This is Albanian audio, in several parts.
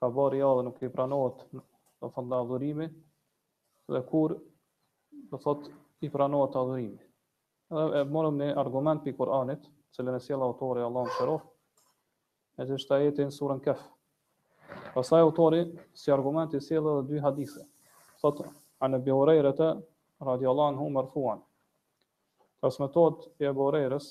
ka bërë rija dhe nuk i pranohet do thonë adhurimi dhe kur do thotë i pranohet adhurimi dhe e morëm një argument prej Kur'anit cilin e sjell autori Allahu e mëshiroftë e që është ajeti në suren Kehf pastaj autori si argument i sjell edhe dy hadithe thotë an Ebi Hurejrete radiallahu anhu merfuan transmitohet prej Ebu Hurejrës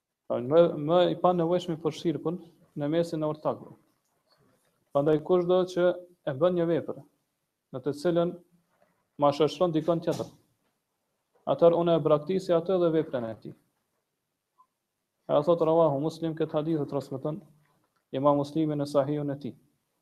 Pra, më, më i panevojshmi për shirkun në mesin e ortakëve. Prandaj kushdo që e bën një vepër në të cilën ma shoqëron dikon tjetër. Atëherë unë e braktisi atë dhe veprën e tij. E thotë ravahu Muslim këtë hadith e transmeton imam Muslimi në sahihun e tij.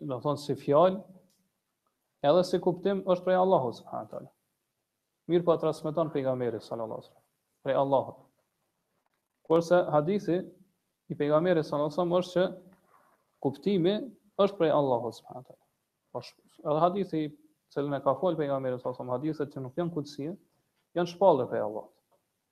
do të thonë si fjalë, edhe si kuptim është prej Allahut subhanahu teala. Mirëpo transmeton pejgamberi sallallahu alajhi wasallam prej Allahut. Kurse hadithi i pejgamberit sallallahu alajhi wasallam është që kuptimi është prej Allahut subhanahu teala. Po edhe hadithi të cilin e ka fol pejgamberi sallallahu alajhi wasallam, hadithet që nuk janë kudsij, janë shpallje prej Allahut.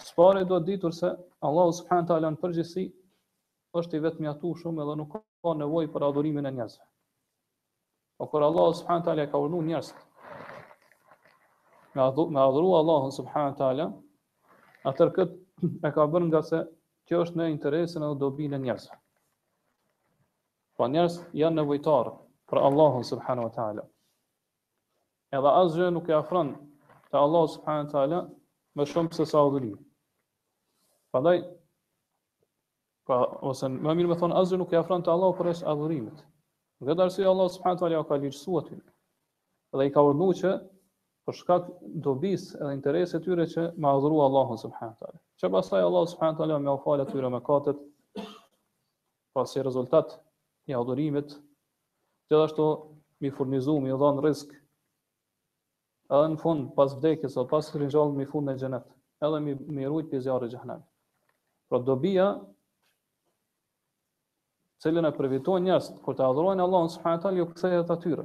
Së pari duhet ditur se Allahu subhanahu taala në përgjithësi është i vetëmjaftueshëm edhe nuk ka nevojë për adhurimin e njerëzve. Po kur Allahu subhanahu taala ka urdhëruar njerëzit me adhuru, me adhuru Allahun subhanahu taala, atëherë këtë e ka bërë ngase kjo është në interesin edhe dobinë e njerëzve. Po njerëzit janë nevojtarë për Allahun subhanahu taala. Edhe asgjë nuk i afron te Allahu subhanahu wa taala më shumë se sa adhurimi. Prandaj pa po, ose më mirë me thonë asgjë nuk i afron te Allahu përveç adhurimit. Dhe për këtë arsye Allahu subhanahu wa taala ka lehtësuar atyre. Dhe i ka urdhëruar që për shkak dobisë edhe interesit të tyre që me adhuru Allahun subhanahu wa taala. Që pastaj Allahu subhanahu wa taala me ua fal atyre mëkatet pra si rezultat i adhurimit, gjithashtu me i furnizu, me u dhonë rizk, edhe në fund pas vdekjes ose pas ringjalljes me i fut në xhenet, edhe me i me i rujt prej zjarrit xhehenemit. Pra dobia të cilën e përfitojnë njerëzit kur ta adhurojnë Allahun subhanahu teala u kthehet atyre.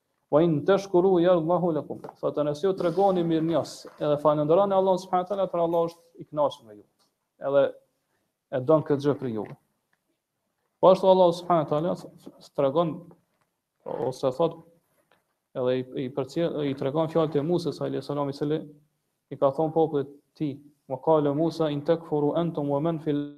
Wa in tashkuru yardahu lakum. Thotë nëse ju tregoni mirënjohës, edhe falënderoni Allahun subhanahu teala pra Allahu është i kënaqur me ju. Edhe e don këtë gjë për ju. Po ashtu Allahu subhanahu teala tregon ose thot edhe i i, përcjell, i tregon fjalët e Musa alayhis salam i cili i ka thon popullit tij, "Wa qala Musa in takfuru antum wa man fil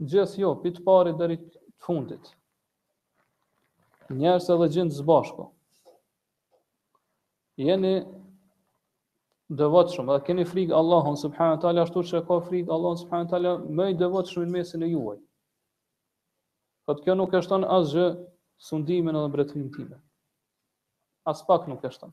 Gjithë ju, pi të parit deri të fundit. Njerëz edhe xhint së bashku. Jeni devotshëm, edhe keni frikë Allahun subhanahu teala ashtu që ka frikë Allahun subhanahu teala më i devotshëm në mesin e juaj. Thotë kjo nuk e shton asgjë sundimin edhe mbretërinë time. As pak nuk e shton.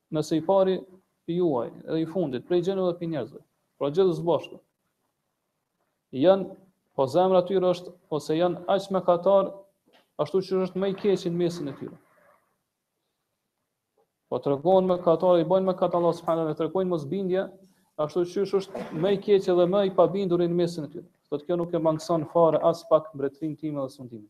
Nëse i pari i juaj dhe i fundit prej xhinëve prej njerëzve, pra gjithë së bashku, janë, po zemra tyre është, ose janë aq mëkatarë, ashtu që është më i keqi në mesin e tyre. Po tregohen mëkatarë, i bojnë mëkate Allah subhanahu wa tregojnë mosbindje, ashtu që është më i keqi edhe më i pabinduri në mesin e tyre. Thotë kjo nuk e mangëson fare as pak mbretërinë time dhe sundimin.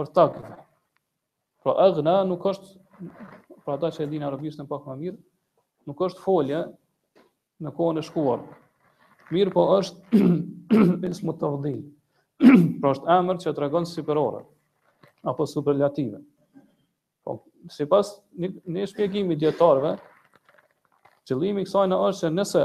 ortakëve. Pra aghna nuk është për ata që e dinë arabishten pak më mirë, nuk është folje në kohën e shkuar. Mirëpo është ismu tefdil. pra është emër që tregon sipërore, apo superlative. Po, sipas një, një shpjegimi dijetarëve, qëllimi i kësajna është që nëse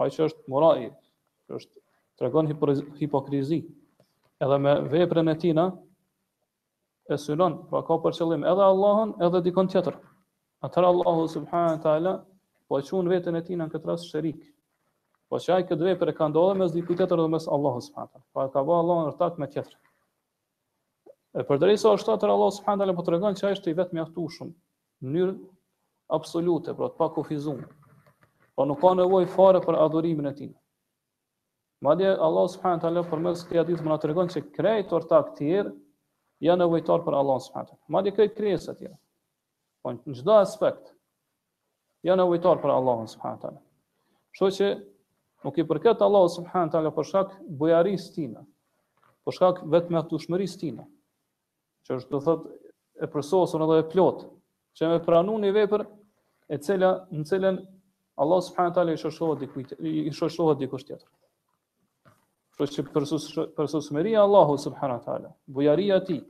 Ai që është murai, që është tregon hipokrizi. Edhe me veprën e tina, e synon, pra ka për qëllim edhe Allahun, edhe dikon tjetër. Atëherë Allahu subhanahu teala, po e qun veten e tina në këtë rast sherik. Po që ai këtë vepër e ka nda ndërmjet dikujt tjetër dhe mes Allahut subhanahu teala. Pra e ka ba Allahun ortak me tjetër. E përderisa është atëherë Allahu subhanahu teala, po tregon që ai është i vetëmjaftueshëm. Në mënyrë absolute, pra të pakufizuar. Po nuk ka nevojë fare për adhurimin e tij. Madje Allah subhanahu wa taala përmes këtij hadithi po na tregon se krejt ortakët tjerë janë nevojtar për Allah subhanahu wa taala. Madje krejt krijesat tjera. Po në çdo aspekt janë nevojtar për Allah subhanahu wa taala. Kështu që nuk i përket Allah subhanahu wa taala për shkak bujarisë tina, për shkak vetëmjaftueshmërisë tina. që është do të thotë e përsosur edhe e plot, që me pranu një vepër e cila në cilën Allah subhanahu taala i shoqërohet dikujt, i shoqërohet dikush tjetër. Kështu që përsos përsosmëria e Allahut subhanahu taala, bujaria e tij,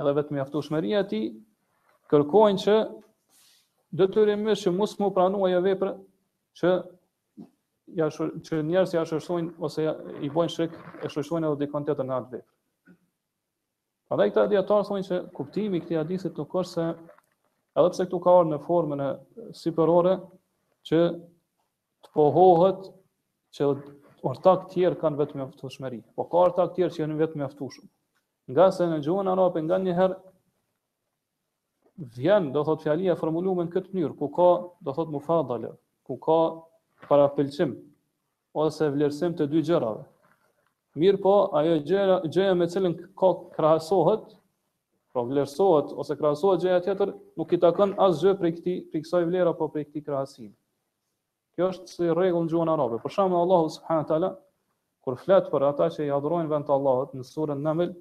edhe vetëmjaftueshmëria e tij kërkojnë që detyrimisht që mos m'u pranu ajo vepër që ja që njerëzit ja shoqërojnë ose ja, i bojnë shirk e shoqërojnë edhe dikon tjetër në atë vepër. Prandaj këta dijetarë thonë se kuptimi i këtij hadithi nuk është se edhe pse këtu ka ardhur në formën sipërore që të pohohet që ortakët tjerë kanë vetëmjaftueshmëri, po ka ortakë të tjerë që janë të vetëmjaftueshëm. Ngase në gjuhën arabe nganjëherë Vjen, do thotë fjalia e formuluar në këtë mënyrë, ku ka, do thotë mufadale, ku ka parapëlqim ose vlerësim të dy gjërave. Mirëpo, ajo gjëra, gjëja me cilën ka krahasohet, pra po vlerësohet ose krahasohet gjëja tjetër, nuk i takon asgjë prej këtij, prej kësaj vlere apo prej këtij krahasimi. Kjo është si rregull në gjuhën arabe. Për shembull Allahu subhanahu wa taala kur flet për ata që i adhurojnë vend të Allahut në suren Neml,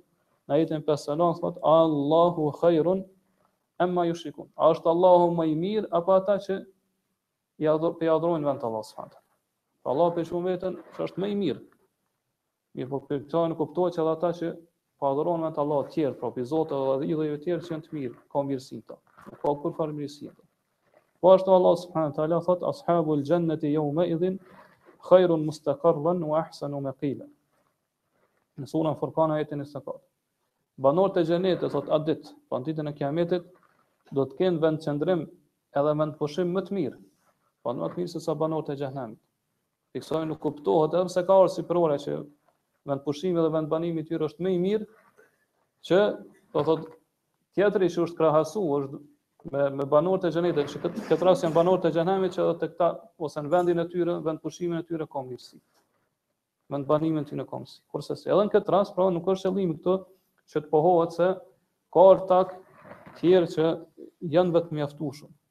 në ajetin 5 thotë Allahu khairun amma yushrikun. A është Allahu më i mirë apo ata që i adhurojnë vend të Allahut subhanahu wa taala? Allahu pa dyshim veten që është më i mirë. Mirëpo për këtë nuk kuptohet që edhe ata që po adhurohen vend të Allahut tjerë, pra për zotat dhe idhujt tjerë që janë të mirë, ka mirësi te ta. Nuk ka kurrfarë mirësie te ta. Po ashtu Allah subhanahu wa taala thotë ashabul jannati yawma idhin khairun mustaqarran wa ahsanu maqila. Në suren Furkan ajetin e sakat. Banorët e xhenetit thotë atë ditë, pra po ditën e kiametit do të kenë vendqëndrim edhe vendpushim më të mirë. Po më të mirë sesa banorët e xhehenemit. Prej kësaj nuk kuptohet edhe pse ka ardh sipërore që vendpushimi dhe vendbanimi i tyre është më i mirë që do thotë tjetri që është krahasu është me me banorët e xhenetit, që në këtë rast janë banorët e xhehenemit që edhe tek ta ose në vendin e tyre, vendpushimin e tyre ka mirësi. Vendbanimin e tyre ka mirësi. Kurrsesi edhe në këtë rast, pra nuk është qëllimi këtu që të pohohet se ka ortakë tjerë që janë vetëmjaftueshëm.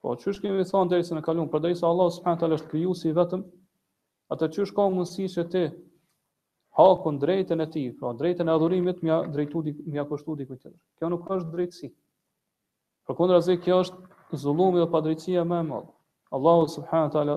Po qysh kemi thënë dersin e kaluar, pra derisa Allahu subhanahu taala është krijuesi i vetëm, atëherë qysh ka mundësi që ti hakun drejtën e tij, pra drejtën e adhurimit me ja drejtu di me ja kushtu dikujt. Kjo nuk është drejtësi. Përkundrazi kjo është zullumi dhe padrejtësia më e madhe. Allahu subhanahu taala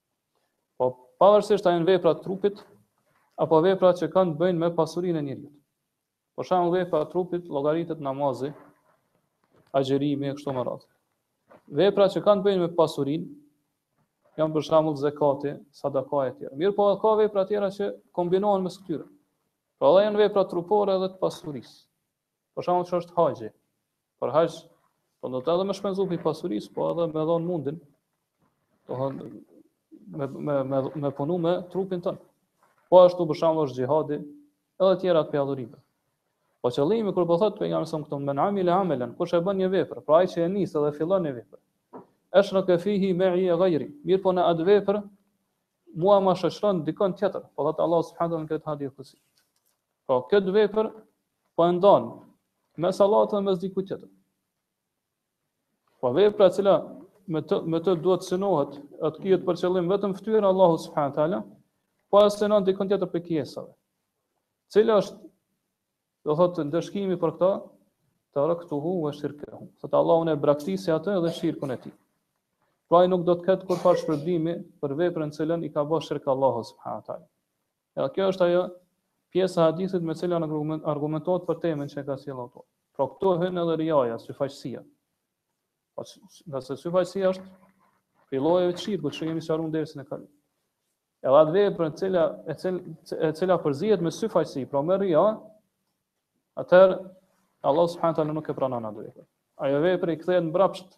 Po pavarësisht a janë vepra të trupit apo vepra që kanë të bëjnë me pasurinë e njeriut. Për shembull vepra e trupit llogaritet namazi, agjërimi e kështu me radhë. Vepra që kanë të bëjnë me pasurinë janë për shembull zekati, sadaka e tjera. Mirëpo ka vepra tjera që kombinohen mes këtyre. Pra edhe janë vepra trupore edhe të pasurisë. Për shembull siç është haxhi. Për haxh, po duhet edhe me shpenzu prej pasurisë, po edhe me dhënë mundin. Duhet me me me me punu me trupin tënd. Po ashtu për shembull është xhihadi, edhe tjera prej adhurimeve. Po qëllimi kur po thotë pejgamberi sa këtu men amile amelen, kush e bën një vepër, pra ai që e nis edhe fillon një vepër. Eshreke fihi meije gajri, mirëpo në atë vepër, mua ma shoqëron dikënd tjetër, po thotë Allah subhanahu në këtë hadith kudsi. Po këtë vepër po e ndan mes Allahut e mes dikujt tjetër. Po vepra e cila me të me të duhet të synohet, e të kihet për qëllim vetëm fytyra e Allahut subhanahu teala, po e synon diku tjetër përmes saj. Cila është do thotë ndëshkimi për këtë, terektuhu ve shirkehu. Thotë Allah unë e braktisi atë dhe shirkun e tij. Pra nuk do të ketë kurrfarë shpërblimi për veprën cilën i ka bo shirk Allahut subhanahu teala. Edhe kjo është ajo pjesa e hadithit me cilën argument, argumentohet për temën që e ka sjellë autori. Pra këtu hyn edhe riaja, syfaqësia. Po nga se syfaqësia është prej llojeve të shirkut siç kemi sqaruar në dersin e kaluar. Edhe atë vepër e cila e cila e cila përzihet me syfaqësi, pra me ria, atëherë Allah subhanahu taala nuk e pranon atë vepër. Ajo vepër i kthehet mbrapsht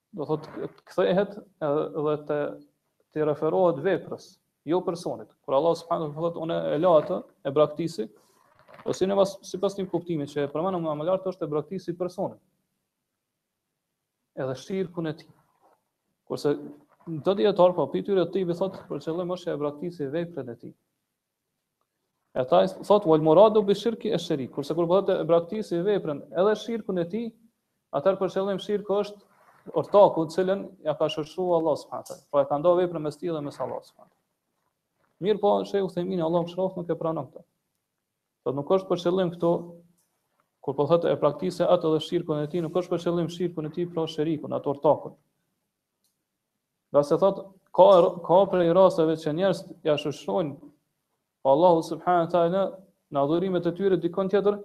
Do thot kthehet edhe t'i referohet veprës, jo personit. Kur Allah subhanahu wa taala thotë unë e lë atë, e braktisi, ose ne pra sipas atij kuptimi që e përmendëm më lart është e braktisi personin. Edhe shirkun e tij. Kurse do dijetarë po, prej tyre dikush thotë për qëllim është e braktisi veprën e tij. Ata thonë wal muradu bi shirki esh-sherik. Kurse kur thuhet e braktisi veprën edhe shirkun e tij, atëherë për qëllim shirku është ortaku, të cilën ia ka shoqëruar Allahut subhanahu taala. Pra e ka ndarë veprën mes tij dhe mes Allahut subhanahu taala. Mirëpo, Sheikh Uthaymin Allahu e mëshiroftë nuk e pranon këtë. Po nuk është për qëllim këtu kur po thotë e braktisi atë dhe shirkun e tij, nuk është për qëllim shirkun e tij, pra sherikun, atë ortakun. Ngase thot, ka, ka prej rasteve që njerëzit ia shoqërojnë, pra po Allahut subhanehu teala, në adhurimet e tyre dikënd tjetër,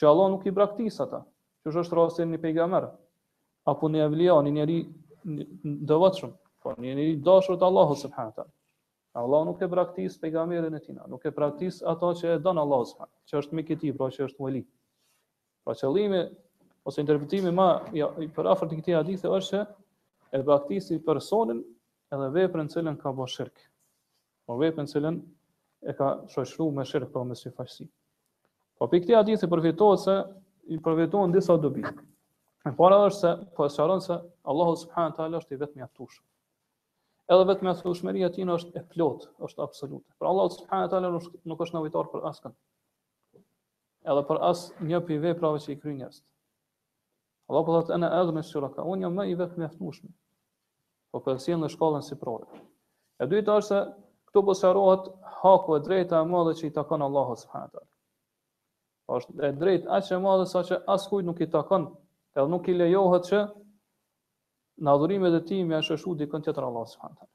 që Allah nuk i braktis ata, siç është rasti një pejgamber, apo një evlija, një njeri i devotshëm, apo një njeri i dashur te Allahu subhanehu teala. Allah nuk e braktis pejgamberin e tina, nuk e braktis ata që e don Allahu subhanehu, që është mik i tij, pra që është veli. Pra qëllimi ose interpretimi më ja, i përafërt i këtij hadithi është se e braktisi personin edhe veprën në të cilën ka bërë shirk. Po veprën të cilën e ka shoqëruar me shirk pra me syfaqësi. Po prej këtij hadithi përfitohet se i përfitohen disa dobi. E para është se po sqaron se Allahu subhanahu wa taala është i vetëmjaftueshëm. Edhe vetëmjaftueshmëria e tij është e plot, është absolute. Pra Allahu subhanahu wa taala nuk është nevojtar për askënd. edhe për asnjë prej veprave që i kryejnë njerëzit. Allah po thotë ana agna shuraka, unë jam më i vetëmjaftueshëm. Po e sjell në shkallën sipërore. E dyta është se këtu po sqarohet haku e drejta e madhe që i takon Allahut subhanahu teala. Po është e drejtë aq e madhe sa që askujt nuk i takon, edhe nuk i lejohet që në adhurimet e tij me i shoqëru dikënd tjetër Allahut subhanahu teala.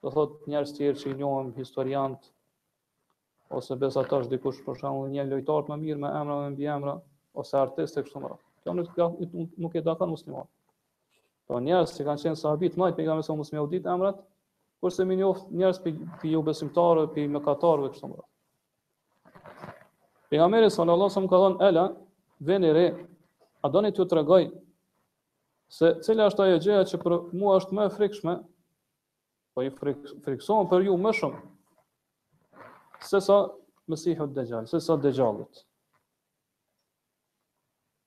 Do thot njerëz të tjerë që i njohim historiant ose besa tash dikush për shembull një lojtar më mirë me emra me mbiemra ose artist e kështu me radhë. Kjo nuk ka nuk e takon muslimanit. Po njerëz që kanë qenë sahabit të pejgamberit mos me ua dit emrat, kurse me njoft njerëz prej prej jo besimtarë, prej mëkatarë kështu me radhë. Pejgamberi sallallahu alajhi wasallam ka thënë ela veni re a doni t'ju tregoj se cila është ajo gjëja që për mua është më e frikshme Po i frikësohem për ju më shumë se sa Mesihu Dejjal, se sa Dejjallit.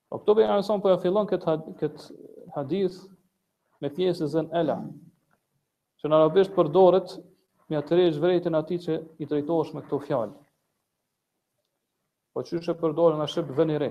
Po këtu bën arsyen për po e fillon këtë, had, këtë hadith me pjesëzën Ela, që në arabisht përdoret me ia tërheq vrejtjen ati që i drejtosh me këto fjallë. Po qysh përdoret në shqip veni re.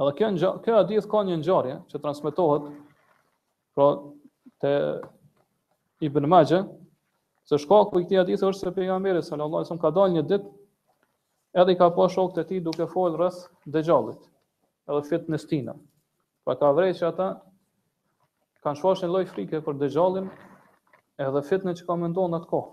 Edhe kjo ngja, kjo hadith ka një ngjarje që transmetohet pra te Ibn Majah, se shkaku i këtij hadithi është se pejgamberi sallallahu alajhi wasallam ka dalë një ditë edhe i ka pa shokët e tij duke folë rreth dëgjallit, edhe fitnes tina. Pra ka vrejt që ata kanë shfaq një lloj frike për dëgjallin edhe fitnë që ka me ndodh në atë kohë.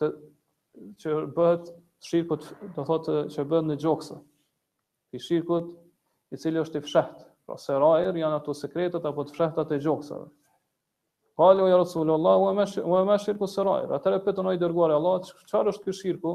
të që bëhet shirkut, do thotë që bëhet në gjoksa. Ti shirkut i cili është i fshehtë. Pra serair janë ato sekretet apo të fshehtat e gjoksave. Kalu ja Rasulullah wa ma wa ma shirku serair. Ata e pyetën o i dërguar i Allahut, çfarë është ky shirku?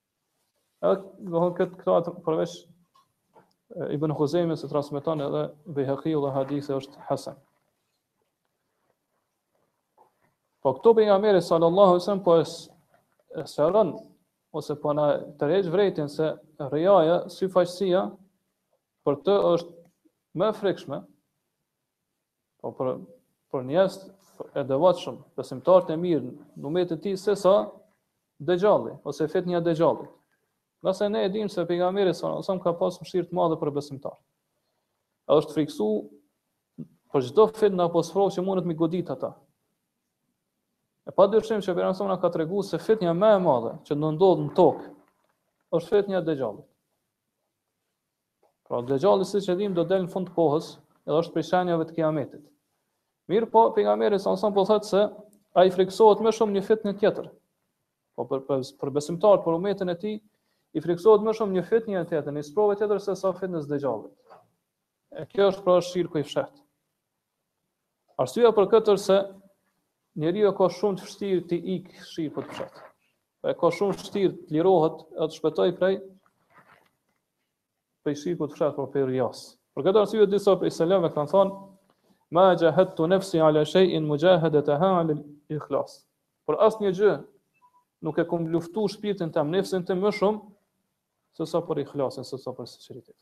Edhe do të thotë këtë ta përveç Ibn Huzejmes e transmeton edhe Bejhakiu dhe hadithi është hasan. Po këtu pejgamberi sallallahu alaihi wasallam po e sqaron ose po na tërheq vrejtjen se rijaja, syfaqësia për të është më e frikshme Po për për njerëzit e devotshëm, besimtarët e mirë në umetin e tij se sa dëgjalli ose fitnia e dëgjallit. Nëse ne e dimë se pejgamberi sa sa ka pas mëshirë të madhe për besimtarët. Ai është friksu për çdo fitnë apo sprovë që mundet me i godit ata. E pa dyshim që pejgamberi na ka tregu se fitnja ma e madhe që do ndodh në tokë, është fitnja e dëgjallit. Pra Dejali siç e dimë do del në fund të kohës, edhe është prej shenjave të Kiametit. Mirëpo, pejgamberi sa sa po thotë se ai frikësohet më shumë një fitnë tjetër. Po për për, për besimtarët, për umetin e tij, i frikësohet më shumë një fitne tjetër, një sprove tjetër se sa fitnës Dejalit. E kjo është pra shirku i fshehtë. Arsyeja për këtë është se njeriu e ka shumë të vështirë t'i ikë shirkut të fshehtë. Pra e ka shumë vështirë të lirohet e të shpëtojë prej prej shirkut të fshehtë pra prej rrias. Për këtë arsye disa prej selefëve kanë thonë ma jahadtu nafsi ala shay'in mujahadataha ala ikhlas. Për asnjë gjë nuk e kam luftu shpirtin tim, nefsin tim më shumë se sa për ikhlasin, se sa për sinqeritetin.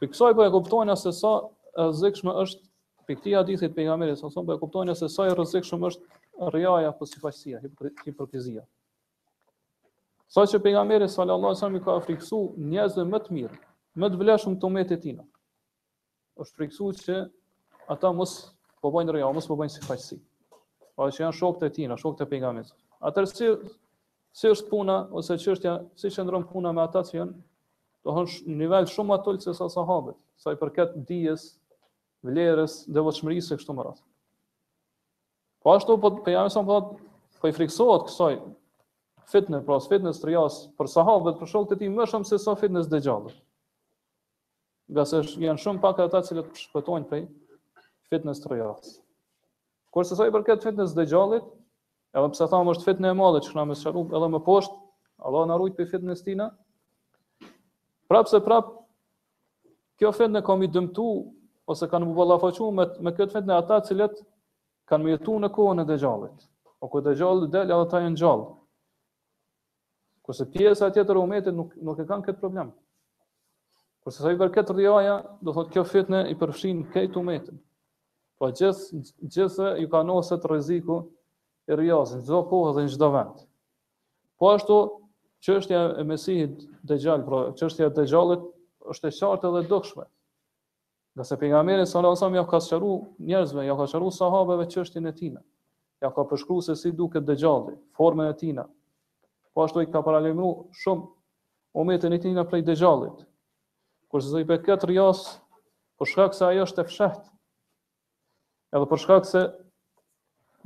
Prej ksaj po e kuptojmë se sa e rrezikshme është prej këtij hadithi të pejgamberit sallallahu alajhi wasallam po e kuptojmë se sa e rrezikshme është rriaja apo syefaqësia, hipokrizia. Sa që pejgamberi sallallahu alajhi wasallam i ka friksu njerëzve më të mirë, më të vlefshëm të umetit të tij. Është friksu se ata mos po bëjnë rria, mos po bëjnë syefaqësi. Pra që janë shokët e tij, shokët e pejgamberit. Atëherë si Si është puna ose çështja, si qëndron puna me ata që janë domethënë në nivel shumë më të ulët se sa sahabët, sa i përket dijes, vlerës, devotshmërisë e kështu me radhë. Po ashtu pejgamberi sallallahu alajhi wasallam po i friksohet kësaj fitne, pra fitnes të rrias për sahabët, për shokët e tij më shumë se sa fitnes Dexhallit. Ngase janë shumë pak ata të cilët shpëtojnë prej fitnes të rrias. Kurse sa i përket fitnes Dexhallit, edhe pse thamë është fitne e madhe që kena me sqaru edhe më poshtë, Allahu na rujtë prej fitnes tina, prap se prap, kjo fitne ka me i dëmtu, ose kanë m'u ballafaqu me, me këtë fitne ata të cilët kanë me jetu në kohën e Dexhallit. Apo kur Dexhalli del edhe ata janë gjallë. Kurse pjesa tjetër e umetit nuk nuk e kanë këtë problem. Kurse sa i përket rriaja, do thotë kjo fitne i përfshin krejt umetin. Pra gjithë gjithë ju kanoset rreziku i rrias në çdo kohë dhe në çdo vend. Po ashtu çështja e Mesihit Dexhall, pra çështja e Dexhallit është e qartë edhe e dukshme. Ngase pejgamberi sallallahu alaihi wasallam ja ka sqaru njerëzve, ja ka sqaru sahabeve çështjen e tina. Ja ka përshkru se si duket Dexhalli, formën e tina. Po ashtu i ka paralajmëru shumë umetin e tina prej Dexhallit. Kurse sa i përket rrias, për shkak se ajo është e fsheht, Edhe për shkak se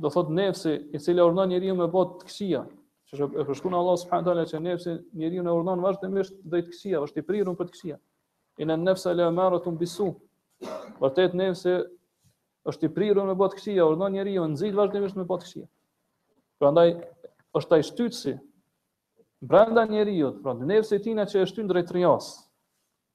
do thot nefsi i cili urdhon njeriun me bot të këqija, qysh e përshkrun Allahu subhanahu teala që nefsi njeriun e urdhon vazhdimisht drejt të këqija, është i prirur për të këqija. Inna nafsa la ammaratun bissu. Vërtet nefsi është i prirur me bot të këqija, urdhon njeriun nxit vazhdimisht me bot të këqija. Prandaj është ai shtytësi brenda njeriut, pra nefsi i tina që e shtyn drejt rrias.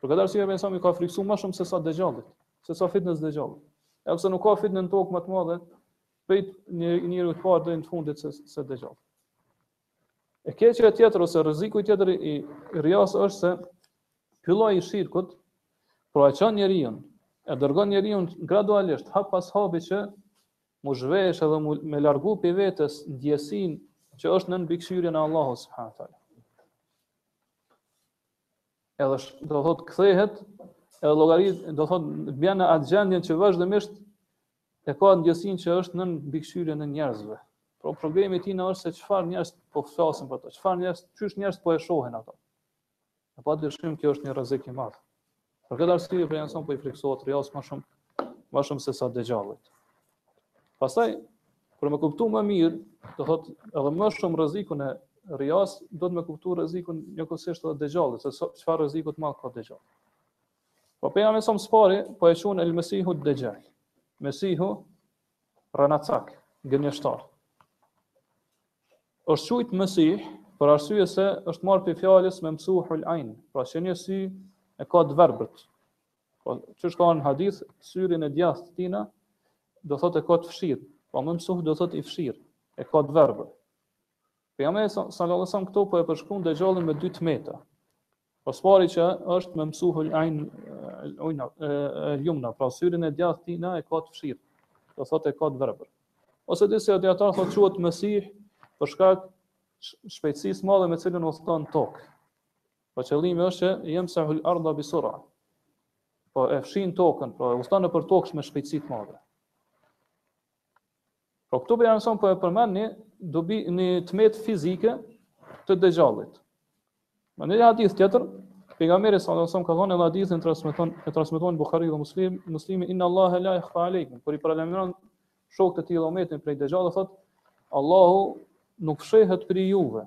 Për këtë arsye Pejgamberi i ka friksu më shumë se sa Dexhallit, se sa fitnës Dexhallit. Edhe pse nuk ka fitnë në tokë më të madhe, prej njeriut të parë deri në të fundit se se Dexhalli. E keqja tjetër ose rreziku tjetër i rijasë është se ky lloj i shirkut pra e çon njeriun, e dërgon njeriun gradualisht hap pas hapi që mu zhvesh edhe mu, me largu prej vetes ndjesinë që është nën mbikëqyrjen e Allahut subhanahu taala. Edhe do të thotë kthehet edhe llogari do të thotë bjen në atë gjendjen që vazhdimisht e ka ndjesinë që është nën mbikëqyrjen e njerëzve. Po problemi i tina është se çfarë njerëz po flasin për to, çfarë njerëz, çysh njerëz po e shohin ato. E pa dyshim kjo është një rrezik i madh. Për këtë arsye Pejgamberi po i frikësohet rijasë më shumë më shumë se sa Dexhallit. Pastaj për me kuptu më mirë, do thot edhe më shumë rrezikun e rijasë, duhet me kuptu rrezikun njëkohësisht edhe Dexhallit, se çfarë rreziku të madh ka Dexhalli. Po Pejgamberi s'pari po e quan el Mesihu Dexhall. Mesihu Rrenacak, gënjeshtar. Është quajt Mesih, për arsye se është marrë prej fjalës memsuhul ajn, pra që një sy e ka të verbët. Po, qysh ka në hadith, syrin e djathtë të tina, do thot e ka të fshirë, po memsuh do thot i fshirë, e ka të verbët. Pejgamberi sallallahu këtu po e përshkrun Dexhallin me dy të meta, Po s'pari që është memsuhul ajn el jumna, pra syrin e djathtë tina e ka të fshirë. Do thotë e ka të verbër. Ose disa dijetarë thotë quhet Mesih për shkak shpejtësisë së madhe me cilën udhëton në tokë. Po qëllimi është që jemsahul arda bi sura. Po e fshin tokën, po udhëton nëpër tokë me shpejtësi të madhe. Po këtu Pejgamberi po e përmend një, dobi, një të metë fizike të Dexhallit. Në një hadith tjetër, pejgamberi sallallahu alejhi ve selem ka thonë edhe hadithin transmeton, e transmeton Buhariu dhe Muslim, Muslimi, inna Allahe la jakhfa alejkum, kur i paralajmëron shokët e tij dhe umetin prej Dexhallit, thot, Allahu nuk fshehet prej juve,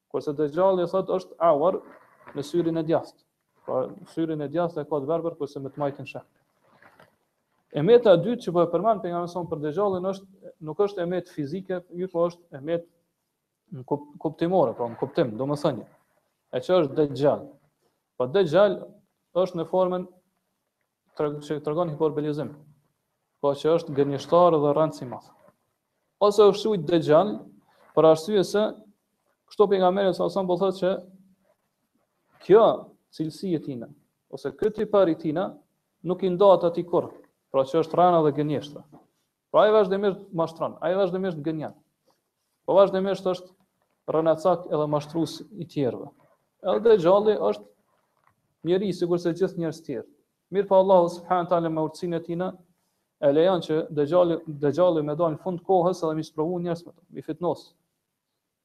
Kurse Dexhalli thotë është awar në syrin e djathtë. Pra syrin e djathtë e ka të verbër kurse me të majtën sheh. E meta e dytë që po e përmend pejgamberi për Dexhallin është nuk është e metë fizike, mirëpo është e metë në kuptimore, pra në kuptim, domethënë. E që është dexhall. Po dexhall është në formën që tregon hiperbolizim, po që është gënjeshtar dhe rrenc i madh. Ose është qujt Dexhall, për arsye se, kështu Pejgamberi po thotë që, kjo cilësi e tina, ose ky tipar i tina, nuk i ndahet atij kurrë, pra që është rrena dhe gënjeshtra. Pra ai vazhdimisht mashtron, ai vazhdimisht gënjen. Po vazhdimisht është rrenacak edhe mashtrues i tjerëve. Edhe Dexhalli është njeri, sikurse gjithë njerëzit tjerë. Mirëpo Allahu subhanahu wa taala me urtësinë e tina, e lejan që Dexhalli, Dexhalli me dalë në fund t'kohës edhe m'i sprovu njerëzit me të, m'i fitnosë.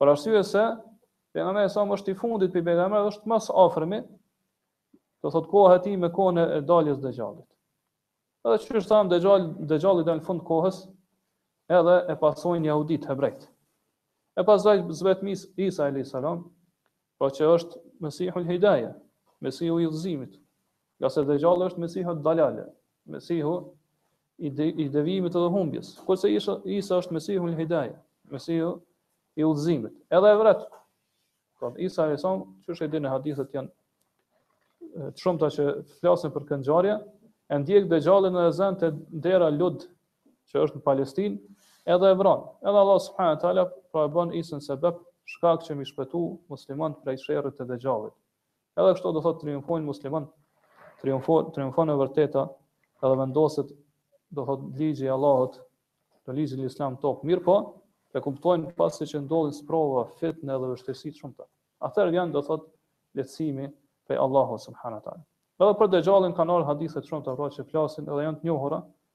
Për arsye se pejgamberi salallahu alejhi selam është i fundit prej pejgamberëve është më së afërmi, do thotë koha e tij me kohën e daljes së Dexhallit. Edhe qysh thamë Dexhall, Dexhalli del në fund t'kohës, edhe e pasojnë jehuditë hebrenjtë. E masanej zbret Isa alayhis salam, Pra që është Mesihul Hidaje, Mesihu i udhëzimit. Ngase Dexhalli është Mesihu Dalale, Mesihu i, de, i devimit dhe humbjes. Kurse Isa, Isa është Mesihul Hidaje, Mesihu i udhëzimit. Edhe e vret. Pra Isa alayhis salam, qysh e dimë hadithet janë të shumta që flasin për këtë ngjarje, e ndjek Dexhallin e zë te dera Lud që është në Palestinë, edhe e vret. Edhe Allah subhanahu wa taala pra e bën Isën sebeb shkak që m'i shpëtu muslimanët prej sherrit të Dexhallit. Edhe kështu do thotë triumfojnë muslimanët, triumfon triumfon e vërteta, edhe vendoset do thotë ligji i Allahut, do ligji i Islamit n'tokë. Mirëpo, e kuptojnë pasi që ndodhin sprova, fitne dhe vështirësi të shumta. Atëherë vjen do thotë lehtësimi prej Allahut subhanahu wa taala. Edhe për Dexhallin kanë ardhur hadithe të shumta pra që flasin edhe janë të njohura,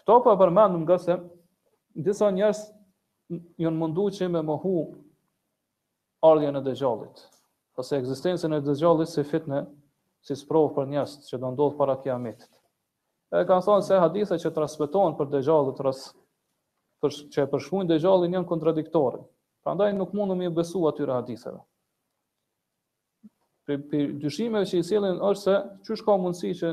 Këto po e përmendëm ngase disa njerëz janë mundu që me mohu ardhjen e Dexhallit, ose ekzistencën e Dexhallit si fitne, si sprovë për njerëz që do ndodhë para kiametit. E kanë thënë se hadithet që transmetohen për Dexhallit, rës, për, që e përshkruajnë Dexhallin janë kontradiktore. Prandaj nuk mundem m'i besu atyre haditheve. Për, prej dyshimeve që i sjellin është se qysh ka mundësi që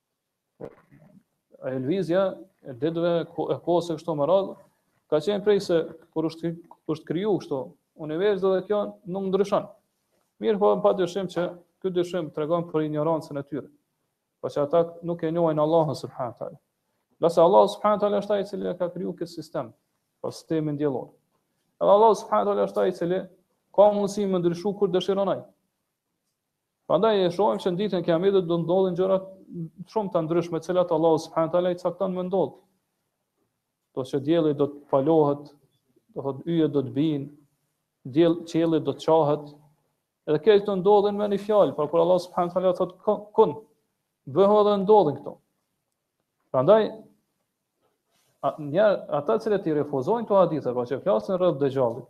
Ajo lëvizja e ditëve e kohës e kështu me radhë, ka qenë prej se kur është, është kriju kështu, universi dhe kjo nuk ndryshon. Mirëpo pa dyshim që ky dyshim tregon për ignorancën e tyre, po që ata nuk e njohin Allahun subhanahu wa taala. Ngase Allah subhanahu wa taala është ai i cili e ka kriju këtë sistem, pra sistemin diellor. Edhe Allah subhanahu wa taala është ai i cili ka mundësi me ndryshu kur dëshiron ai. Prandaj e shohim që në ditën e Kiametit do ndodhin gjëra shumë të ndryshme, të cilat Allahu subhanahu wa taala i cakton me ndodh. Do të dielli do të palohet, do të thotë yjet do të bijnë, diell qielli do të çahet. Edhe këto do ndodhin me një fjalë, por kur Allahu subhanahu wa taala thotë kun, bëhu dhe ndodhin këto. Prandaj njerë, ata që i refuzojnë këto hadithe, pra që flasin rreth Dexhallit,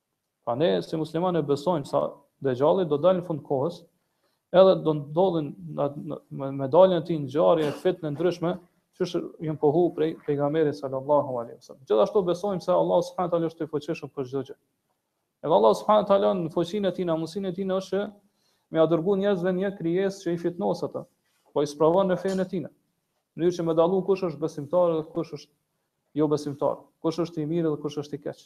Pra ne si muslimanë besojmë se Dexhali do dalë në fund kohës, edhe do ndodhin me daljen e tij ngjarje e fitne ndryshme, siç janë pohu prej pejgamberit sallallahu alaihi wasallam. Gjithashtu besojmë se Allah subhanahu wa taala është i fuqishëm për çdo gjë. Edhe Allah subhanahu wa taala në fuqinë e tij, në mundësinë e tij në është me ia dërguar njerëzve një krijesë që i fitnos ata, po i sprovon në fenë e tij. Në mënyrë që me dallu kush është besimtar dhe kush është jo besimtar, kush është i mirë dhe kush është i keq.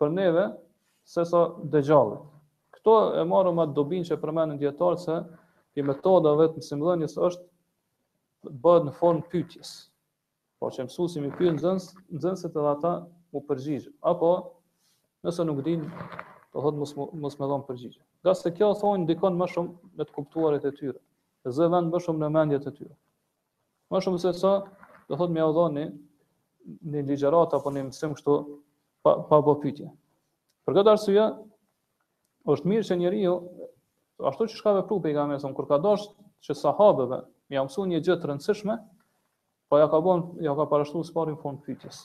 për neve sesa dexhallit. Këtu e marrim atë dobin që përmendin dijetarët se metoda e vetë mësimdhënies është të bëhet në formë pyetjes. Po që mësuesi me i pyet nxënës, nxënësit edhe ata me u përgjigj. Apo nëse nuk dinë, do thotë mos, mos me dhon përgjigje. Ngase kjo thonë ndikon më shumë në të kuptuarit e tyre. Zë vend më shumë në mendjet e tyre. Më shumë sesa, do thotë me ua dhon një ligjëratë apo një mësim kështu pa pa bë pyetje. Për këtë arsye është mirë që njeriu ashtu siç ka vepru pejgamberi sa kur ka dashur që sahabeve me ia mësuar një gjë të rëndësishme, po ja ka bën ja ka parashtuar së pari në formë pyetjes.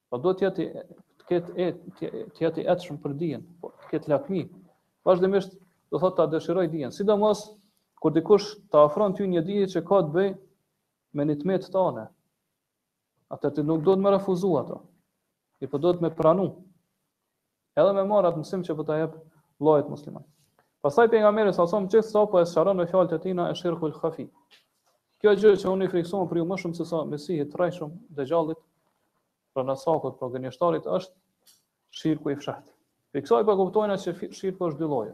Po duhet të jetë të ketë e të jetë i etshëm për dijen, po të ketë lakmi. Vazhdimisht do thotë ta dëshirojë dijen, sidomos kur dikush ta ofron ty një dije që ka të bëjë me nimetet tona. Atëherë ti nuk duhet me refuzu ato. Ti po duhet me pranu. Edhe me marr atë mësim që po ta jep vëllai yt musliman. Pastaj pejgamberi sa sa më gjithë sa po e sqaron me fjalët e tina esh-shirkul khafi. Kjo gjë që unë i frikësohem për ju më shumë sesa mesihit të rrejshëm, dexhallit, për nasakut, për gënjështarit, është shirku i fshehtë. Prej kësaj po kuptojmë që shirku është dy lloje.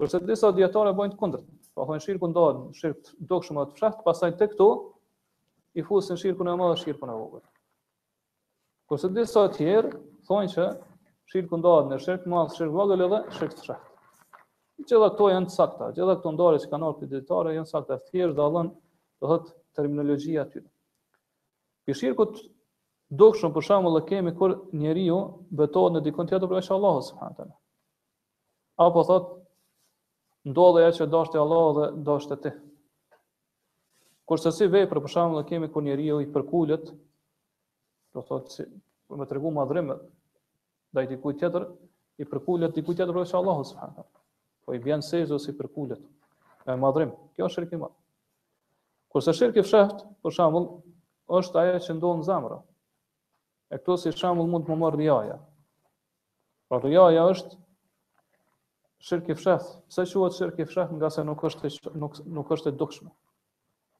Kurse disa dijetarë e bëjnë të kundërtën. Po thonë shirku ndahet, shirk të dukshëm apo të fshehtë, pastaj tek këtu i fusin shirkun e madh dhe shirkun e vogël. Kurse disa të tjerë thonë që shirku ndahet në shirk të madh, shirk të vogël edhe shirk të fshehtë. Gjitha këto janë të sakta, gjitha këto ndarje që kanë ardhur prej dijetarëve janë sakta, thjesht dallon, do thotë terminologjia aty. Për shirk të dukshëm për shembull e kemi kur njeriu betohet në dikënd tjetër përveç Allahut subhanahu Apo thot, ndodhi ajo që deshi Allahu dhe deshe ti. Kurse si vepër, për shembull e kemi kur njeriu i përkulet, do thot, si, për me tregu madhërim ndaj dikujt tjetër, i përkulet dikujt tjetër përveç Allahut subhanahu. Po i bjen sexhde ose i përkulet me madhërim. Kjo është shirk i madh. Kurse shirku i fshehtë, për shembull është ajo që ndodh në zemër. E këtu si shembull mund të merret rijaja. Pra riaja është shirk i fshehtë. Pse quhet shirk i fshehtë? Nga se nuk është, nuk, nuk është e dukshme.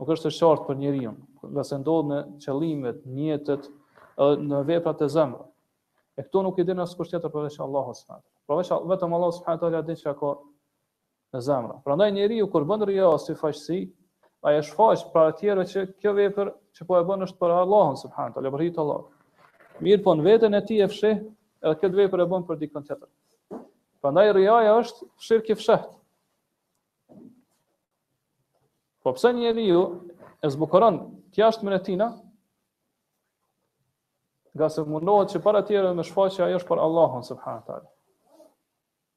Nuk është e qartë për njeriu, nga se ndodh në qëllimet, njetet, në veprat e zemrës. E këto nuk i din askush tjetër përveç Allahut subhanahu taala. Përveç vetëm Allahu subhanahu taala din çka ka në zemra. Prandaj njeriu kur bën rija ose faqësi, ai e shfaq para të tjerëve që kjo vepër që po e bën është për Allahun subhanahu teala, për hir të Allahut. Mirëpo në veten e tij e fsheh, edhe këtë vepër e bën për dikën tjetër. Prandaj riaja është shirk i fshehtë. Po pse njeriu e zbukuron të jashtmen e tina, nga se mundohet që para tjerëve me shfaq që ajo është për Allahun subhanahu teala.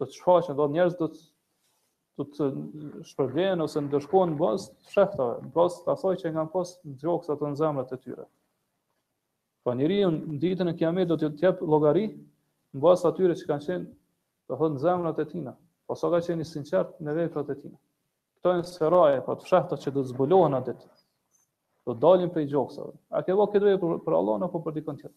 do të shfaqen, do njerëz do të do të shpërblehen ose ndëshkohen në bazë të fshehtave, në bazë të asaj që kanë pas në gjoks ato në zemrat e tyre. Po pra njeriu në ditën e kiamet do të japë llogari në bazë të atyre që kanë qenë, do thotë në zemrat e tina, po sa ka qenë i sinqert në veprat e tina. Këto janë seraire, po të fshehta që do të zbulohen atë ditë. Do dalin prej gjoksave. A ke bë këtë vepër për Allahun apo për dikënd tjetër?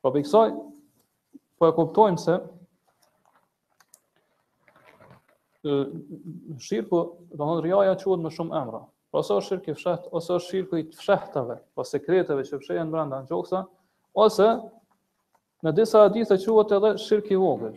Po prej kësaj, po e kuptojmë se shirku, do të thotë riaja quhet me shumë emra. Po ose është shirku i fshehtë, ose është shirku i fshehtave, po sekreteve që fshehen brenda në gjoksa, ose në disa hadithe quhet edhe shirku i vogël.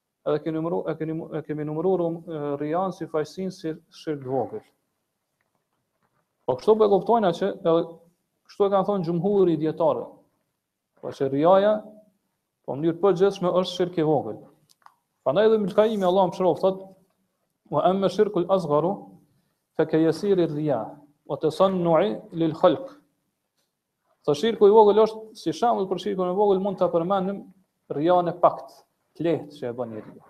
Edhe e kemi numëru, e kemi e kemi numëruar um, rian si faqësin si shirk të vogël. Po kështu po e kuptojna që edhe kështu e kanë thonë xhumhuri i dijetarëve. Po që riaja po në mënyrë të përgjithshme është shirk i vogël. Prandaj edhe Ibn Kaimi Allahu e mëshiroftë thotë wa amma shirku al-asgharu fa ka yasir ar-riya wa tasannu'i lil-khalq. Thot shirku i vogël është, si shembull për shirkun e vogël mund ta përmendim rian e pakt, të lehtë që e bën njeriu.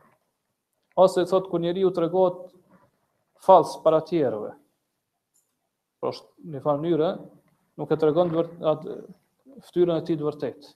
Ose thot kur njeriu tregohet fals para të tjerëve. Po pra në njëfarë mënyre nuk e tregon atë fytyrën e tij të vërtetë.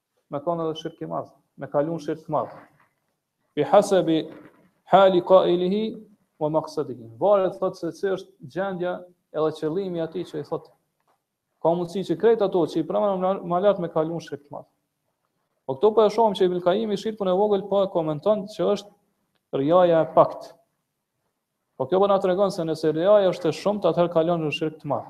me kanë edhe shirk i madh, me kalu n'shirk të madh. Bi hasabi hali qailihi wa maqsadihi. Varet thotë se si është gjendja edhe qëllimi i atij që i thotë. Ka mundësi që krejt ato që i përmendëm më lart me kalu n'shirk të madh. Po këtu po e shohim që Ibn Kaimi shirkun e vogël po e komenton se është riaja e pakt. Po kjo po na tregon se nëse riaja është e shumtë, atëherë kalon në shirk të madh.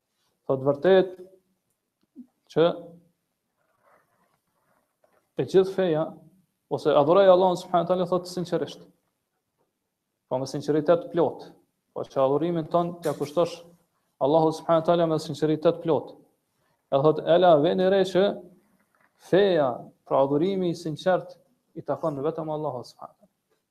Thot vërtet që e gjithë feja ose adhuroj Allahun subhanahu teala thotë sinqerisht. Po me sinqeritet plot. Pra që adhurimin ton t'ia kushtosh Allahu subhanahu teala me sinqeritet plot. E thot ela veni re që feja, pra adhurimi i sinqert i takon vetëm Allahut subhanahu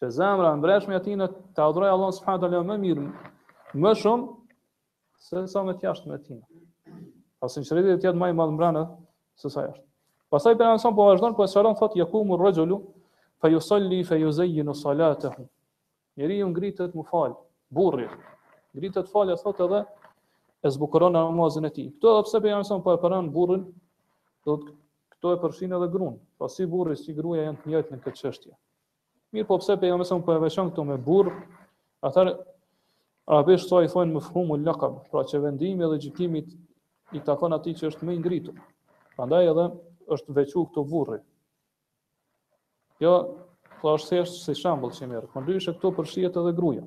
që zemra e mbrendshme e tina të adhurojë Allahun subhanahu teala më mirë, më shumë se sa me të jashtmen e tina. Pra sinqeriteti të jetë më i madh mbrena se sa jashtë. Pastaj pejgamberi po vazhdon po shpjegon thot yakumu rajulu fa yusalli fa yuzayyinu salatahu. Njeriu ngritet mu fal, burri. Ngritet falet thot edhe e zbukuron namazin e tij. Ktu edhe pse pejgamberi po e përmend burrin, dot ktu e përfshin edhe gruan. Po si burri si gruaja janë të njëjtë në këtë çështje. Mirë po pse pejgamberi sa po e veçon këtu me burr, atëherë arabisht asaj i thonë mefhumul lekab, pra që vendimi dhe gjykimi i takon atij që është më i ngritur. Prandaj edhe është veçu këtu burri. Po është thjesht si shembull që merr. Po ndryshe këtu përfshihet edhe gruaja.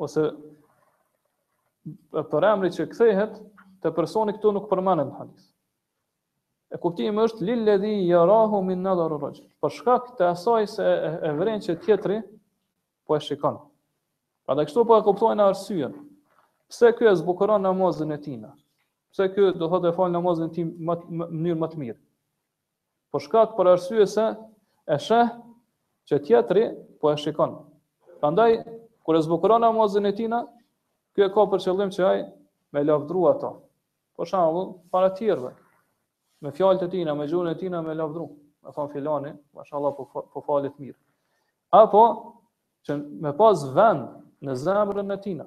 ose përemri që kthehet te personi këtu nuk përmendet në hadith. E kuptimi është lilladhi yarahu min nadhar ar-rajul. Për shkak të asaj se e, e vren që tjetri po e shikon. Prandaj kështu po e kuptojmë arsyen. Pse ky e zbukuron namazin e tina? Pse ky do të thotë e falë namazin e tij në mënyrë ma të mirë? Për shkak për arsye se e sheh që tjetri po e shikon. Prandaj kur e zbukuron namazin e tina, ky e ka për qëllim që ai me lavdru ato. Për shembull, para tjerëve, me fjalët e tina, me gjuhën e tina me lavdru, me than filani, mashallah po falet mirë. Apo që me pas vend në zemrën e tina,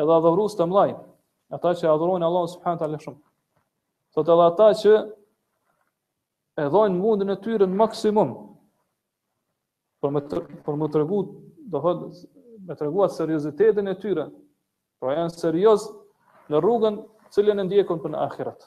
Edhe adhurust e mdhaj, ata që adhurojnë Allah subhanahu taala shumë. Thot edhe ata që e dhojnë mundin e tyre në maksimum për me të, për me tregu, do thot me tregu at seriozitetin e tyre. Pra janë serioz në rrugën të cilën e ndjekun për në ahiret.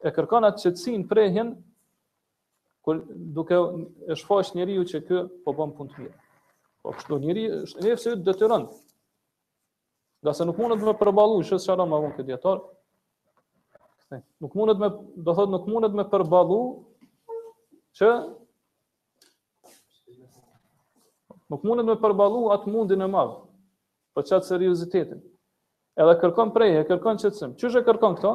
E kërkon atë qetësinë, prehjen duke e shfaq te njerzit që ky po bën punë të mirë. Po kështu njeriun nefsi i vet e detyron. Ngase nuk mundet me përballu, siç thonë dijetarët. Nuk mundet me, do thotë nuk mundet me përballu që nuk mundet me përballu atë mundin e madh për çat seriozitetin. Edhe kërkon prehje, kërkon qetësi. Qysh e kërkon këta?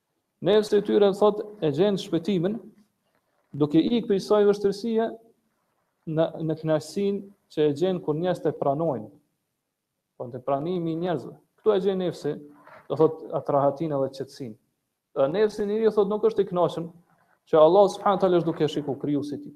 Nefsi i tyre thot e gjen shpëtimin duke ikë prej ksaj vështirësie në në kënaqësinë që e gjen kur njerëzit e pranojnë. Po, pranimi i njerëzve. Ktu e gjen nefsi, do thot atë rahatinë dhe qetësinë. Dhe nefsi i njeriu thot nuk është i kënaqur që Allah subhanahu taala është duke shikuar krijuesit e tij.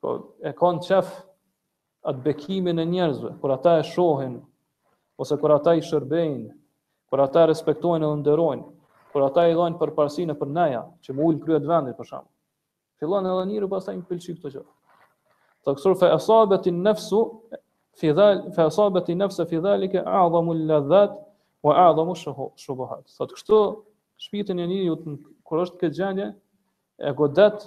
Po, e kanë qef atë bekimin e njerëzve, kur ata e shohin, ose kur ata i shërbejnë, kur ata respektojnë dhe nderojnë, kur ata i dhajnë përparësi nëpër neja, që me u ulë n'krye t'vendit për shembull. Fillon edhe njeri, pastaj me pëlqy këto gjëra. Thot, fe asabet i nefsu, fe asabet i nefse fi dhalike, adhamu ladhat, wa adhamu shubuhat. Thot kështu, shpirtin e njeriut, kur është n'këtë gjendje, e godet,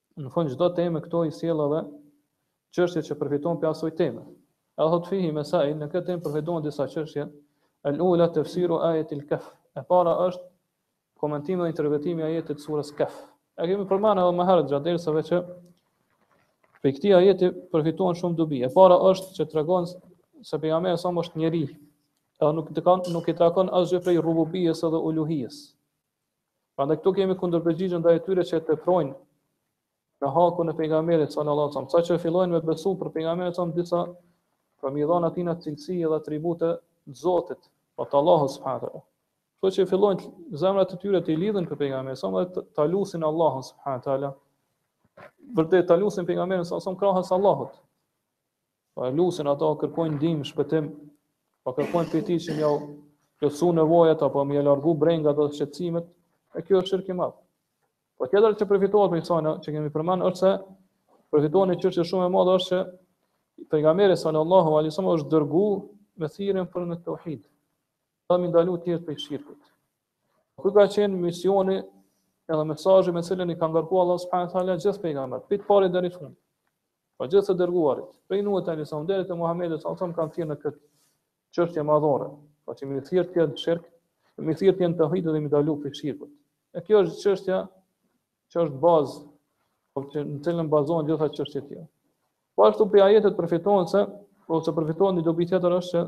Në fund çdo teme këtu i sjell edhe çështjet që përfiton prej asoj teme. Edhe thot fihi mesail, në këtë temë përfitohen disa çështje. El ula tafsiru ayatil kaf. E para është komentimi dhe interpretimi i ajetit të surës Kaf. E kemi përmendur edhe më herët gjatë dersave që prej këtij ajeti përfitohen shumë dobi. E para është që tregon se pejgamberi sa është njeri, edhe nuk i takon nuk i takon asgjë prej rububisë edhe uluhijës. Prandaj këtu kemi kundërpërgjigje ndaj atyre që e teprojnë në hakun e pejgamberit sallallahu alajhi wasallam. Sa që fillojnë me besu për pejgamberin sallallahu disa për me i dhënë atina cilësi dhe atribute të Zotit, po të Allahut subhanahu wa Kështu që fillojnë zemrat e tyre t'i lidhin për pejgamberin sallallahu alajhi wasallam ta lusin Allahun subhanahu wa taala. Vërtet ta lusin pejgamberin sallallahu alajhi wasallam krahas Allahut. Po e lusin atë, kërkojnë ndihmë, shpëtim, po kërkojnë prej tij që me jau plotësu nevojat apo me largu brengat dhe shqetësimet, e kjo është shirk i madh. Po tjetër që përfitohet prej kësaj që kemi përmend është se përfitohet një çështje shumë e madhe është se pejgamberi sallallahu alaihi wasallam është dërgu me thirrjen për në tauhid. Dhe me i ndalu të tjerët prej shirkut. Ky ka qenë misioni edhe mesazhi me cilën i ka ngarkuar Allah subhanahu wa taala gjithë pejgamberët, prej t'parit deri në fund. Po gjithë të dërguarit, prej Nuhut tani sa deri te Muhamedit sa thon kanë thirrë në këtë çështje madhore, po që me i thirr tjerët në shirk, me i thirr tjerët në tauhid dhe me i ndalu prej shirkut. E kjo është çështja që është bazë po që në cilën bazohen gjitha çështjet tjera. Po ashtu prej ajetit përfitohen se ose përfitohen një dobi tjetër është që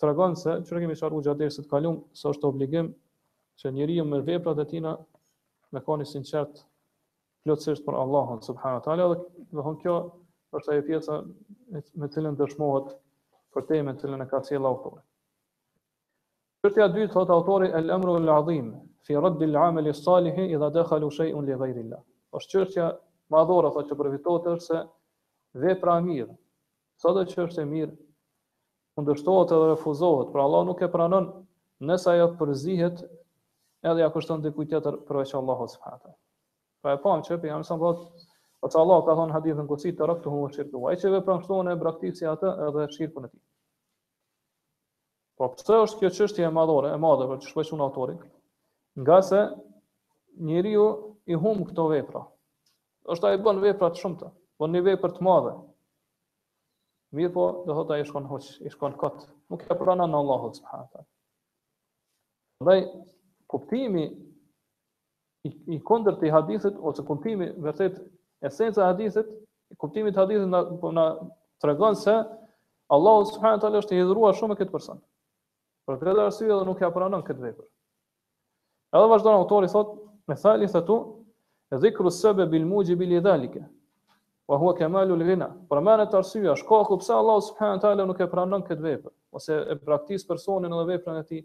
tregon se siç e kemi sqaru gjatë dersit t'kalum se është obligim që njeriu me veprat e tina me kon i sinqert plotësisht për Allahun subhanahu wa taala dhe do të thotë kjo është ajo pjesa me të cilën dëshmohet për temën të cilën e ka sjell autori. Çështja e dytë thot autori el amru el azim fi radd al amal al salih idha dakhalu shay'un li ghayri Allah. Është çështja madhore thot që përfitohet është se vepra e mirë Sado që është e mirë, kundërshtohet edhe refuzohet, pra Allah nuk e pranon nëse ajo përzihet edhe ja kushton dikujt tjetër përveç Allahut subhanahu wa taala. Pra e pamë që pejgamberi sa thotë, ose Allahu ka thonë në hadithin kudsi taraktuhu wa shirkahu. Ai që vepron kështu unë e braktisi atë edhe shirkun e tij. Po pse është kjo çështje e madhore, e madhe për çfarë thotë autori? Ngase njeriu i humb këto vepra. Është ai bën vepra të shumta, bën një vepër të madhe. Mirëpo, do thotë i shkon huq, i shkon kot. Nuk ja pranon Allahu subhanahu wa taala. Dhe kuptimi i, i kundërt i hadithit ose kuptimi vërtet esenca e hadithit, kuptimi i hadithit na po na tregon se Allahu subhanahu teala është i hidhërum me këtë person. Për këtë arsye edhe nuk ja pranon këtë vepër. Edhe vazhdon autori thotë, eth-thalithatu, dhikrus-sebebil muxhibi li dhalike, wa hua kemalul gina. Përmendet arsyeja, shkaku pse Allahu subhanahu teala nuk e pranon këtë vepër, ose e braktis personin edhe veprën e tij,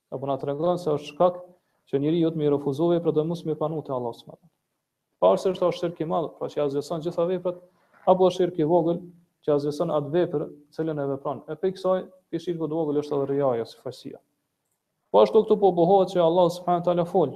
Apo na tregon se është shkak që njeriut me iu refuzu veprat dhe mos me u pranu te Allahu, pa marrë parasysh a është shirk i madh, pra që asgjëson gjitha veprat, apo është shirk i vogël, që asgjëson atë vepër, të cilën e vepron. E prej kësaj, prej shirkut të vogël është edhe riaja, syfaqësia. Po ashtu këtu po pohohet që Allahu subhanahu teala fol,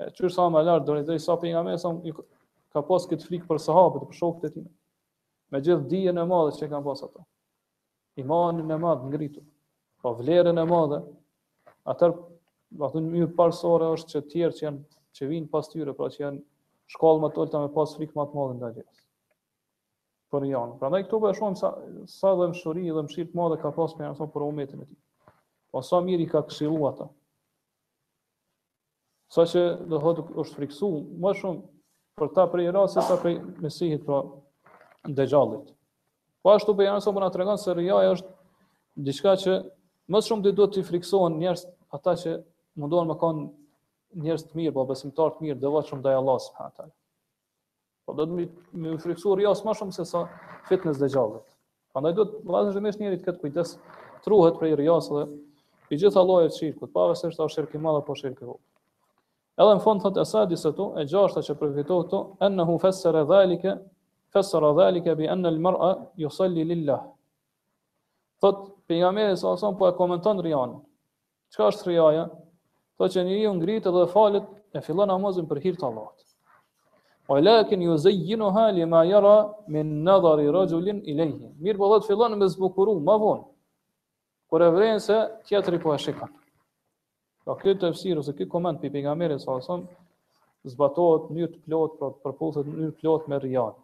E çur sa më lart do thotë derisa pejgamberi sa ka pas këtë frikë për sahabët, për shokët e tij. Me gjithë dijen e madhe që kanë pas ata. Imanin e madh të ngritur. Pa po vlerën e madhe. Atëherë do të thotë më parësore është që të tjerë që janë që vijnë pas tyre, pra që janë shkallë më të ulta me pas frikë më të madhe ndaj tij. Por janë. Prandaj këtu po e shohim sa sa dhembshuri dhe mëshirë të madhe ka pas për ato për umetin e tij. Po sa mirë i ka këshilluar ata. Saqë do thotë është friksu më shumë për ta prej rias sesa prej Mesihit pra Dexhallit. Po ashtu pejgamberi sa po na tregon se riaja është diçka që më shumë duhet t'i friksohen njerës ata që mundohen me kanë njerës të mirë, po besimtar të mirë, të devotshëm ndaj Allahut subhanahu teala. Po do thotë me iu friksu rias më shumë sesa fitnes Dexhallit. Prandaj duhet vazhdimisht njeriu të ketë kujdes, të ruhet prej rias dhe prej gjitha llojeve të shirkut, pa marrë parasysh është shirk i madh apo shirk i vogël. Edhe në fund thotë es-sadisatu e gjashta që përfitohet këtu ennehu fassara zalika fassara zalika bi an al mar'a yusalli lillah. Thot pejgamberi sa sa po e komenton rian. Çka është riaja? Thotë që njeriu ngritet dhe falet e fillon namazin për hir të Allahut. Walakin yuzayyinuha lima yara min nadhari rajulin ilayhi. Mirëpo thotë fillon me zbukuru më vonë. Kur e vëren se tjetri po e shikon. Po pra, këtë tafsir ose këtë koment për pejgamberin sa son zbatohet në mënyrë të plotë, pra përputhet në mënyrë të plotë me rian.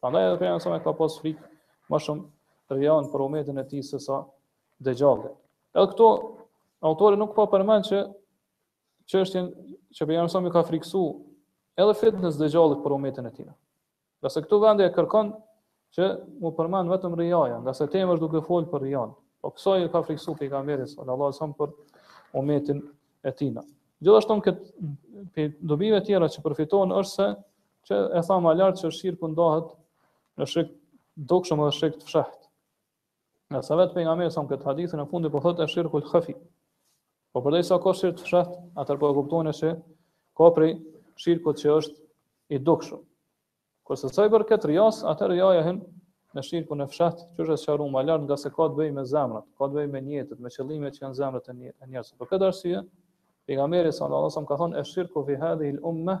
Prandaj edhe pejgamberi salam ka pas frikë më shumë rijan për umetin e tij se sa dexhallin. Edhe këtu autori nuk po përmend që çështjen që pejgamberi salam ka friksu edhe fitnën e dexhallit për umetin e tij. Ngase këtu vendi e kërkon që m'u përmend vetëm rijaja, ngase tema është duke fol për rijan. Pra kësaj e ka friksu pejgamberi sallallahu alajhi wasallam për umetin e tij. Gjithashtu prej dobive tjera që përfiton është se Që u tha më lartë që shirku ndahet në shirk të dukshëm dhe shirk të fshehtë. Ngase vetë pejgamberi salam në këtë hadithin e fundit, po thotë esh-shirkul khafi. Pra përderisa ka shirk të fshehtë, atëherë po e kuptojmë që ka prej shirkut që është i dukshëm. Kurse sa i përket rijasë, atëherë rijaja hin në shirkun e fshehtë, që është sqaru më lartë ngase ka të bëjë me zemrat, ka të bëjë me nijetet, me qëllime që janë n'zemrat e njerëzve. Për këtë arsye, pejgamberi salam ka thonë, esh-shirku fi hadhihil umme,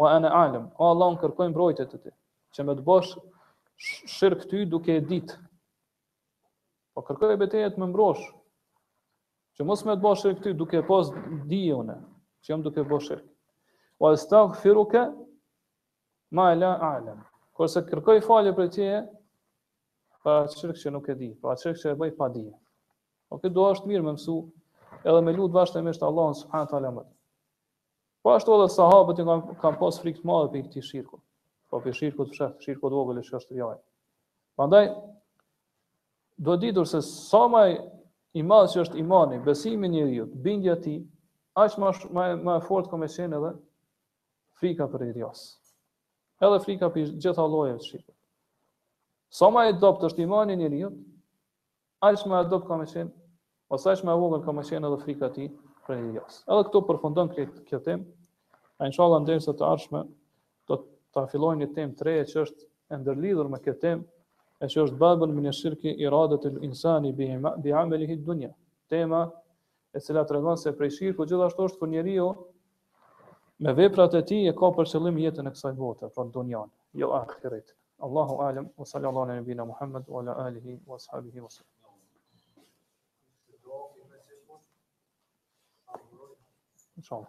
Wa ana a'lem, o Allah unë kërkoj mbrojtje te ti, që me të bo shirk ty duke e dit. Pra kërkoj prej teje t'më mbrosh, që mos me të bo shirk ty duke e pas dije une, që jam duke bo shirk. Wa estagfiruke lima la a'lem. Kurse kërkoj falje prej teje, për shirk që nuk e di, për shirk që e bëj pa dije. Pra këtë dua është mirë me mësu, edhe me lutë vazhdimisht Allahun subhanahu wa taala. Po ashtu edhe sahabët kanë kanë pas frikë të madhe prej këtij shirku. Pra prej shirkut të fshehtë, shirkut të vogël që është rijaja. Prandaj duhet ditur se sa më i madh që është imani, besimi i njeriut, bindja e tij, aq më më më e fortë ka me qenë edhe frika prej rijasë. Edhe frika prej gjitha llojeve të shirkut. Sa më i dobët është imani i njeriut, Aq më e dobët ka me qenë, ose aq më e vogël ka me qenë edhe frika e tij prej rijasë. Edhe këtu përfundon këtë kjo temë. A inshallah në derse të ardhshme do ta fillojmë një temë të re që është e ndërlidhur me këtë temë, e që është babun min esh-shirki iradatul insani bi bi amalihi dunya. Tema e cila tregon se prej shirkut gjithashtu është kur njeriu Me veprat e tij e ka për qëllim jetën e kësaj bote, pra dunjanë, jo ahiretin. Allahu a'lem, wa sallallahu ala nabina Muhammad wa ala alihi wa ashabihi wa sallam. Inshallah.